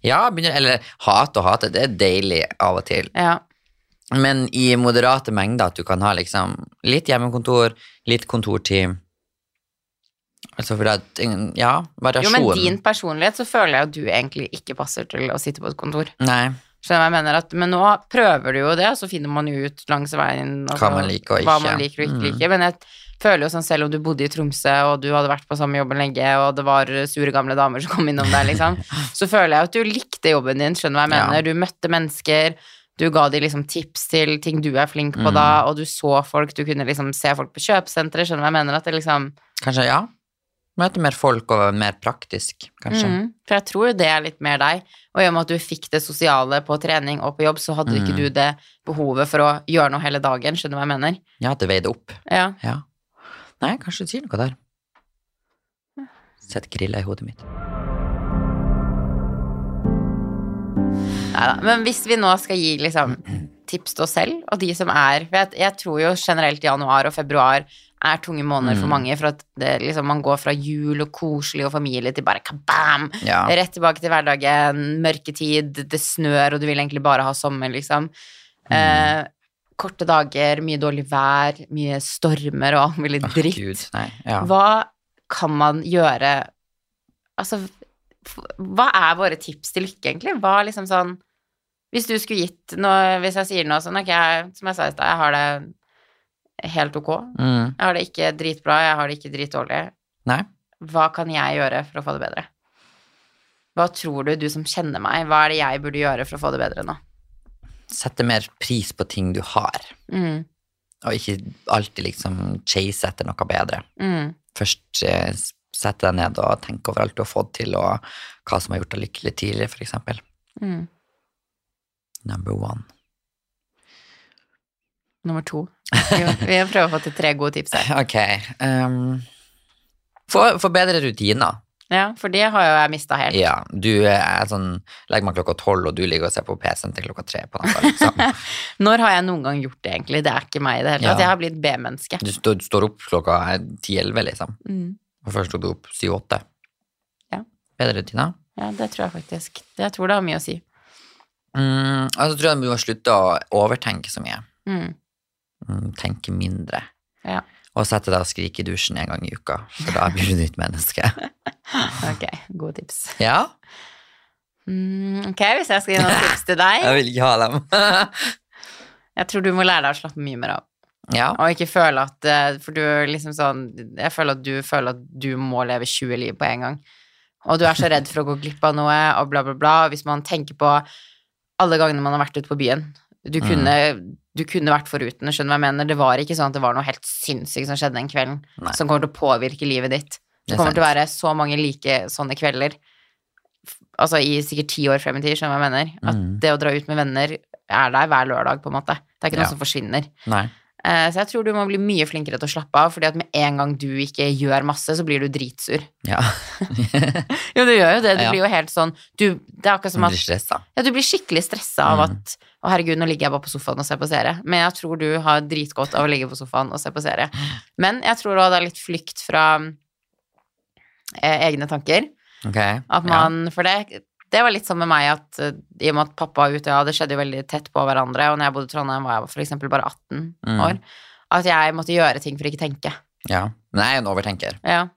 Ja, begynner, eller hat og hate, det er deilig av og til. Ja. Men i moderate mengder at du kan ha liksom litt hjemmekontor, litt kontortid. Altså for at, ja, Jo, men din personlighet så føler jeg at du egentlig ikke passer til å sitte på et kontor. Nei, Skjønner hva jeg mener? At, men nå prøver du jo det, og så finner man jo ut langs veien altså, Hva man liker og hva man liker og ikke Mm. liker. Men jeg føler jo sånn selv om du bodde i Tromsø, og du hadde vært på samme jobben lenge, og det var sure gamle damer som kom innom deg, liksom, *laughs* så føler jeg at du likte jobben din, skjønner hva jeg Ja. mener? Du møtte mennesker, du ga de liksom tips til ting du er flink på Mm. da, og du så folk, du kunne liksom se folk på kjøpesenteret, skjønner hva jeg mener? At det liksom kanskje, ja. Møte mer folk og mer praktisk, kanskje. Mm. For jeg tror det er litt mer deg. Og i og med at du fikk det sosiale på trening og på jobb, så hadde ikke Mm. du det behovet for å gjøre noe hele dagen, skjønner du hva jeg mener? Ja, det veide opp. Ja. Ja. Nei, kanskje du sier noe der. Sett grilla i hodet mitt. Neida. Men hvis vi nå skal gi liksom tips til oss selv, og de som er For jeg, jeg tror jo generelt januar og februar er tunge måneder for Mm. mange, for at det, liksom, man går fra jul og koselig og familie til bare kabam! Ja. Rett tilbake til hverdagen, mørketid, det snør, og du vil egentlig bare ha sommer, liksom. Mm. Eh, korte dager, mye dårlig vær, mye stormer og all mulig dritt. dritt. Gud, nei. Ja. Hva kan man gjøre Altså, hva er våre tips til lykke, egentlig? Hva liksom sånn Hvis du skulle gitt noe Hvis jeg sier noe sånn Ok, jeg, som jeg sa i stad, jeg har det helt ok. Mm. Jeg har det ikke dritbra, jeg har det ikke dritdårlig. Nei. Hva kan jeg gjøre for å få det bedre? Hva tror du, du som kjenner meg, hva er det jeg burde gjøre for å få det bedre nå? Sette mer pris på ting du har, Mm, og ikke alltid liksom chase etter noe bedre. mm, Først eh, sette deg ned og tenke over alt du har fått til, og hva som har gjort deg lykkelig tidligere, eksempel. mm. Number one. Nummer to. vi vi prøver å få til tre gode tips her. *laughs* Ok. Um, Forbedre få bedre rutiner. Ja, for det har jo jeg mista helt. Ja, du er sånn Legger meg klokka tolv, og du ligger og ser på PC-en til klokka tre på natta. Liksom. *laughs* Når har jeg noen gang gjort det, egentlig? Det er ikke meg i det hele tatt. Ja. Jeg har blitt B-menneske. Du står, du står opp klokka ti-elleve, liksom. Mm. Og først sto du opp syv-åtte. Ja. Bedre rutiner. Ja, det tror jeg faktisk. Jeg tror det har mye å si. Mm, og så tror jeg du må slutte å overtenke så mye. Mm. Mm, tenke mindre. Ja. Og sette deg og skrike i dusjen en gang i uka, for da blir du nytt menneske. *laughs* Ok, gode tips. Ja, Mm, ok, hvis jeg skal gi noen tips til deg *laughs* jeg vil ikke ha dem. *laughs* Jeg tror du må lære deg å slappe mye mer av. ja. Og ikke føle at eh, For du liksom sånn Jeg føler at du føler at du må leve 20 liv på en gang. Og du er så redd for å gå glipp av noe, og bla, bla, bla. Hvis man tenker på alle gangene man har vært ute på byen Du Mm. kunne, du kunne vært foruten, skjønner du hva jeg mener? Det var ikke sånn at det var noe helt sinnssykt som skjedde den kvelden, Nei. som kommer til å påvirke livet ditt. Det Det er kommer til å være så mange like sånne kvelder, altså i sikkert ti år frem i tid, skjønner du hva jeg mener? At Mm. det å dra ut med venner er der hver lørdag, på en måte. Det er ikke noe Ja. som forsvinner. Nei. Eh, så jeg tror du må bli mye flinkere til å slappe av, fordi at med en gang du ikke gjør masse, så blir du dritsur. Ja. *laughs* Jo, du gjør jo det. Du Ja. blir jo helt sånn du, Det er akkurat som at blir stressa. ja, du blir skikkelig stressa av Mm. at Å, herregud, nå ligger jeg bare på sofaen og ser på serie. Men jeg tror du har dritgodt av å ligge på sofaen og se på serie. Men jeg tror òg det er litt flykt fra eh, egne tanker. Ok. At man, For det, det var litt sånn med meg at eh, i og med at pappa var ute, ja, det skjedde jo veldig tett på hverandre, og når jeg bodde i Trondheim, var jeg eksempel bare 18 Mm. år, at jeg måtte gjøre ting for ikke tenke. Ja. ja. Men jeg er en overtenker. Ja.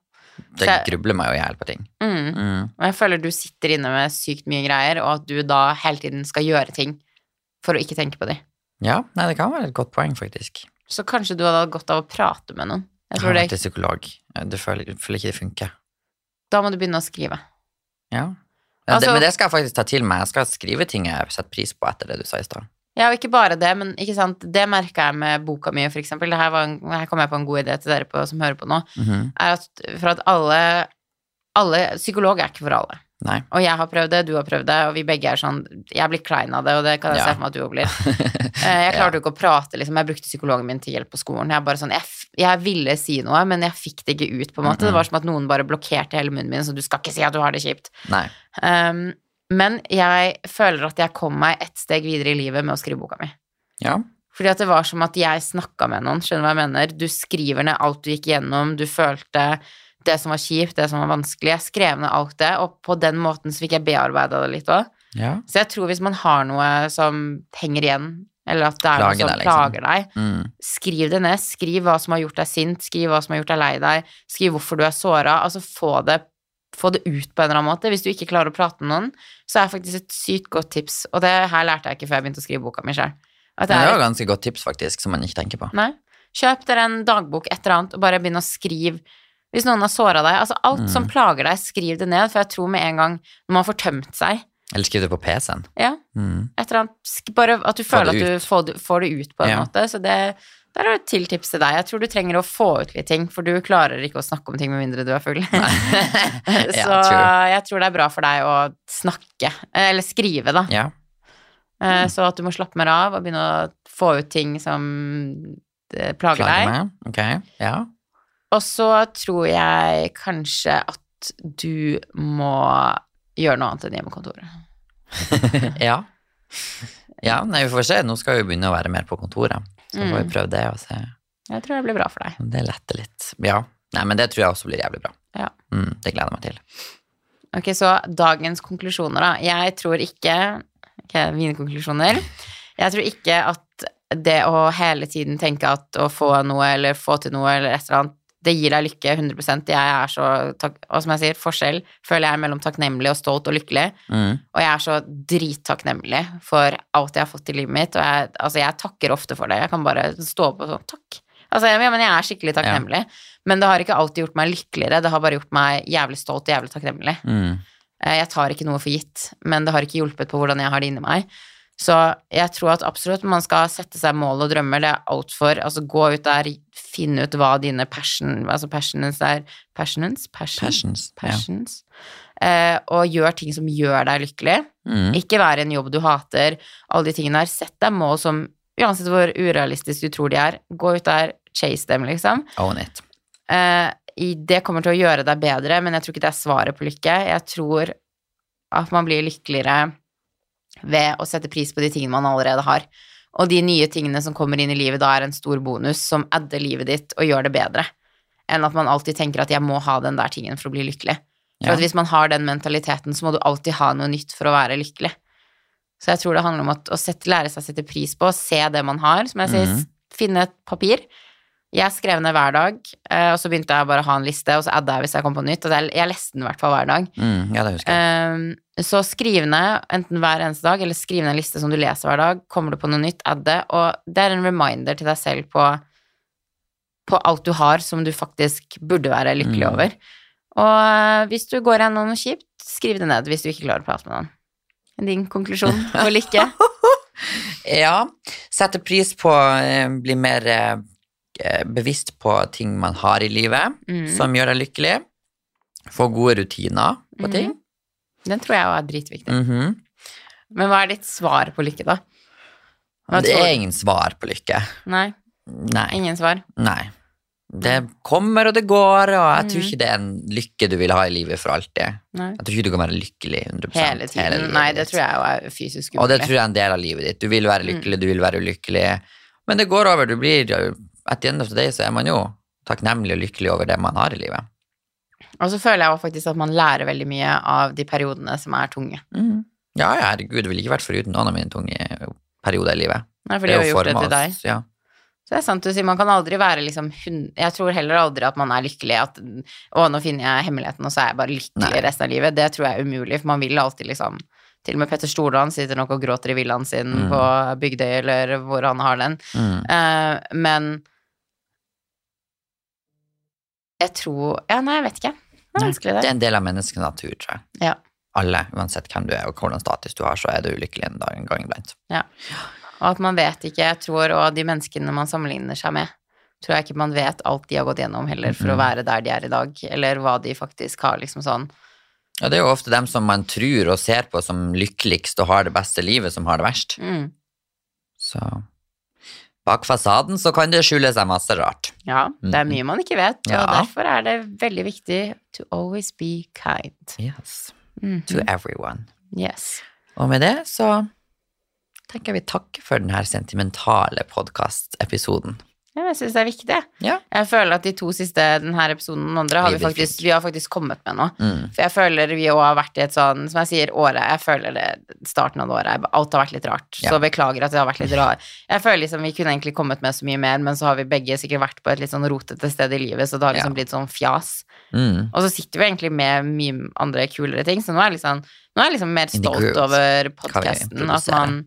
Det jeg- grubler meg jo i hjel på ting. Mm. Mm. Og jeg føler du sitter inne med sykt mye greier, og at du da hele tiden skal gjøre ting for å ikke tenke på de. Ja, nei, det kan være et godt poeng, faktisk. Så kanskje du hadde hatt godt av å prate med noen. Jeg tror har det, til psykolog. Du føler, føler ikke det funker. da må du begynne å skrive. Ja. Altså- det, men det skal jeg faktisk ta til meg. Jeg skal skrive ting jeg setter pris på etter det du sa i stad. Ja, og ikke bare det, men ikke sant, det merka jeg med boka mi, for eksempel. Det her, var en, her kom jeg på en god idé til dere på, som hører på nå. Mhm. Er at for at alle, alle Psykolog er ikke for alle. Nei. Og jeg har prøvd det, du har prøvd det, og vi begge er sånn Jeg blir klein av det, og det kan jeg Ja. se for meg at du òg blir. *laughs* Eh, Jeg klarte jo ikke å prate, liksom. Jeg brukte psykologen min til hjelp på skolen. Jeg, bare sånn, jeg, f- jeg ville si noe, men jeg fikk det ikke ut, på en måte. Det var som at noen bare blokkerte hele munnen min, så du skal ikke si at du har det kjipt. Nei. Um, men jeg føler at jeg kom meg ett steg videre i livet med å skrive boka mi. Ja. Fordi at det var som at jeg snakka med noen, skjønner du hva jeg mener? Du skriver ned alt du gikk gjennom, du følte det som var kjipt, det som var vanskelig. Jeg skrev ned alt det, og på den måten så fikk jeg bearbeida det litt òg. ja. Så jeg tror hvis man har noe som henger igjen, eller at det er Plager noe som deg, liksom. plager deg, Mm. skriv det ned. Skriv hva som har gjort deg sint, skriv hva som har gjort deg lei deg, skriv hvorfor du er såra. Altså få det, få det ut på en eller annen måte. Hvis du ikke klarer å prate med noen, så er faktisk et sykt godt tips, og det her lærte jeg ikke før jeg begynte å skrive boka mi sjøl. Men det er jo ganske godt tips, faktisk, som man ikke tenker på. Nei. Kjøp dere en dagbok, et eller annet, og bare begynn å skrive. Hvis noen har såra deg, altså alt Mm. som plager deg, skriv det ned, for jeg tror med en gang når man får tømt seg, Eller skriv det på PC-en. ja, Mm. annet, bare at du føler at du får det, får det ut på en Ja. måte, så det der er et til tips til deg. Jeg tror du trenger å få ut litt ting, for du klarer ikke å snakke om ting med mindre du er full. *laughs* *laughs* så jeg tror det er bra for deg å snakke, eller skrive, da. Ja. Mm. Så at du må slappe mer av og begynne å få ut ting som plager, plager deg. Meg. Ok. Ja. Og så tror jeg kanskje at du må gjøre noe annet enn hjemmekontoret. *laughs* ja. Ja, nei, vi får se. Nå skal vi begynne å være mer på kontoret. Så får vi Mm. prøve det og se Jeg tror det blir bra for deg. det letter litt. Ja. Nei, men det tror jeg også blir jævlig bra. Ja. Mm, det gleder jeg meg til. Ok, så dagens konklusjoner, da. Jeg tror ikke Ok, mine konklusjoner. Jeg tror ikke at det å hele tiden tenke at å få noe eller få til noe eller et eller annet, det gir deg lykke 100% Jeg er så Og som jeg sier, forskjell føler jeg er mellom takknemlig og stolt og lykkelig. Mm. Og jeg er så drittakknemlig for alt jeg har fått i livet mitt. Og jeg, altså, jeg takker ofte for det. Jeg kan bare stå opp og sånn Takk. Altså, jeg, men jeg er skikkelig takknemlig. Men det har ikke alltid gjort meg lykkeligere. Det har bare gjort meg jævlig stolt og jævlig takknemlig. Mm. Eh, Jeg tar ikke noe for gitt, men det har ikke hjulpet på hvordan jeg har det inni meg. Så jeg tror at absolutt man skal sette seg mål og drømmer. Det er altfor Altså gå ut der, finne ut hva dine passion Altså passions er Passions? Passion? Passions. Ja. Eh, og gjør ting som gjør deg lykkelig. Mm. Ikke vær i en jobb du hater. Alle de tingene der. Sett deg mål som Uansett hvor urealistisk du tror de er, gå ut der, chase dem, liksom. Own it. Eh, det kommer til å gjøre deg bedre, men jeg tror ikke det er svaret på lykke. Jeg tror at man blir lykkeligere ved å sette pris på de tingene man allerede har. Og de nye tingene som kommer inn i livet da, er en stor bonus som adder livet ditt og gjør det bedre. Enn at man alltid tenker at 'jeg må ha den der tingen for å bli lykkelig'. For Ja. at hvis man har den mentaliteten, så må du alltid ha noe nytt for å være lykkelig. Så jeg tror det handler om at, å sette, lære seg å sette pris på, se det man har. Som jeg sier, mm -hmm. finne et papir. Jeg skrev ned hver dag, eh, og så begynte jeg bare å ha en liste, og så adda jeg hvis jeg kom på nytt. Jeg, jeg leste den i hvert fall hver dag. Mm, ja, det husker jeg. Um, så skriv ned enten hver eneste dag, eller skriv ned en liste som du leser hver dag. Kommer du på noe nytt, add det. Og det er en reminder til deg selv på, på alt du har som du faktisk burde være lykkelig Mm. over. Og eh, hvis du går gjennom noe kjipt, skriv det ned hvis du ikke klarer å prate med noen. Din konklusjon på lykke? *laughs* Ja, sette pris på å Bli mer eh, eh, bevisst på ting man har i livet, Mm. som gjør deg lykkelig. Få gode rutiner på ting. Den tror jeg er dritviktig. Mhm. Men hva er ditt svar på lykke, da? Hva Det er ingen svar på lykke. Nei, Nei. ingen svar. Nei. Det kommer og det går, og jeg tror Mhm. ikke det er en lykke du vil ha i livet for alltid. Nei. Jeg tror ikke du kan være lykkelig 100 Hele tiden. Hele Nei, det tror jeg jo er fysisk Og det tror jeg er en del av livet ditt. Du vil være Mm. lykkelig, du vil være ulykkelig. Men det går over. Du blir At the end of the day så er man jo takknemlig og lykkelig over det man har i livet. Og så føler jeg faktisk at man lærer veldig mye av de periodene som er tunge. Ja, ja, herregud, det ville ikke vært foruten noen av mine tunge perioder i livet. Nei, for de har jo gjort det til deg. Ja. Så det er sant du sier, man kan aldri være liksom Jeg tror heller aldri at man er lykkelig, at å, nå finner jeg hemmeligheten, og så er jeg bare lykkelig Nei. resten av livet. Det tror jeg er umulig, for man vil alltid liksom Til og med Petter Stordalen sitter nok og gråter i villaen sin Mm. på Bygdøy, eller hvor han har den. Mm. Eh, men jeg tror Ja, nei, jeg vet ikke. Det er vanskelig, Det det. er en del av menneskets natur, tror jeg. Ja. Alle, uansett hvem du er og hvordan status du har, så er du ulykkelig en dag en gang iblant. Og at man vet ikke, jeg tror, og de menneskene man sammenligner seg med, tror jeg ikke man vet alt de har gått gjennom heller for å Mhm. være der de er i dag, eller hva de faktisk har, liksom sånn. Ja, det er jo ofte dem som man tror og ser på som lykkeligst og har det beste livet, som har det verst. Mm. Så bak fasaden så kan det skjule seg masse rart. Ja, det er Mhm. mye man ikke vet, og Ja. derfor er det veldig viktig to always be kind. Yes. Mhm. To everyone. Yes. Og med det så tenker jeg vi takker for denne sentimentale podkastepisoden. Ja, jeg syns det er viktig. Ja. Jeg føler at de to siste, denne episoden den andre, har vi faktisk, vi har faktisk kommet med noe. Mm. For jeg føler vi òg har vært i et sånn, som jeg sier, året Jeg føler det, starten av det året Alt har vært litt rart. Ja. Så beklager at det har vært litt rart. Jeg føler liksom vi kunne egentlig kommet med så mye mer, men så har vi begge sikkert vært på et litt sånn rotete sted i livet, så det har liksom Ja. blitt sånn fjas. Mm. Og så sitter vi egentlig med mye andre kulere ting, så nå er jeg liksom, nå er jeg liksom mer stolt over podkasten. At man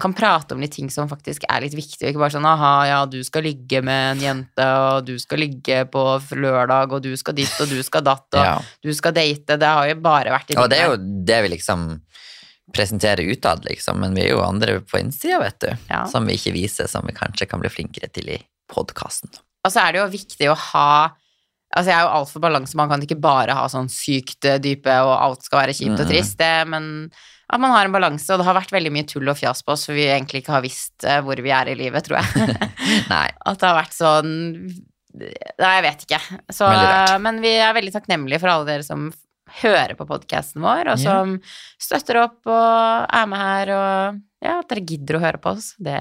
kan prate om litt ting som faktisk er litt viktig, og ikke bare sånn aha, ja, du skal ligge med en jente, og du skal ligge på lørdag, og du skal dit, og du skal datt, og *laughs* Ja. du skal date. Det har jo bare vært i Og det er jo det vi liksom presenterer utad, liksom, men vi er jo andre på innsida, vet du, Ja. som vi ikke viser, som vi kanskje kan bli flinkere til i podkasten. Og så er det jo viktig å ha Altså, jeg er jo altfor balanse, man kan ikke bare ha sånn sykt eh, dype, og alt skal være kjipt og trist, det, men at man har en balanse, og det har vært veldig mye tull og fjas på oss, for vi egentlig ikke har visst eh, hvor vi er i livet, tror jeg. *laughs* Nei. *laughs* At det har vært sånn Nei, jeg vet ikke. Så, men vi er veldig takknemlige for alle dere som hører på podkasten vår, og som støtter opp og er med her, og ja, at dere gidder å høre på oss. Det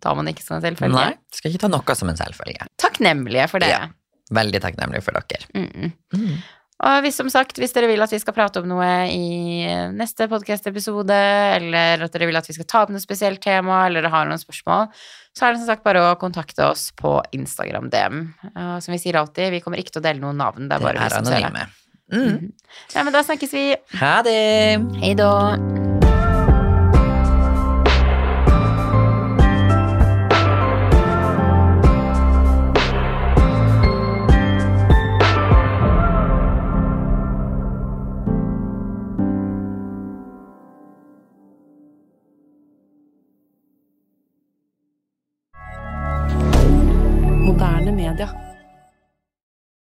tar man ikke som en selvfølge. Nei. Skal ikke ta noe som en selvfølge. Takknemlige for det. Ja. Veldig takknemlig for dere. Mm -mm. Og hvis, som sagt, hvis dere vil at vi skal prate om noe i neste podcast-episode, eller at dere vil at vi skal ta opp noe spesielt tema, eller har noen spørsmål, så er det som sagt bare å kontakte oss på Instagram DM. Og som vi sier alltid, vi kommer ikke til å dele noen navn, det er Det bare vi er som ser det. Mm. Mhm. Ja, men da snakkes vi. Ha det! Hei da.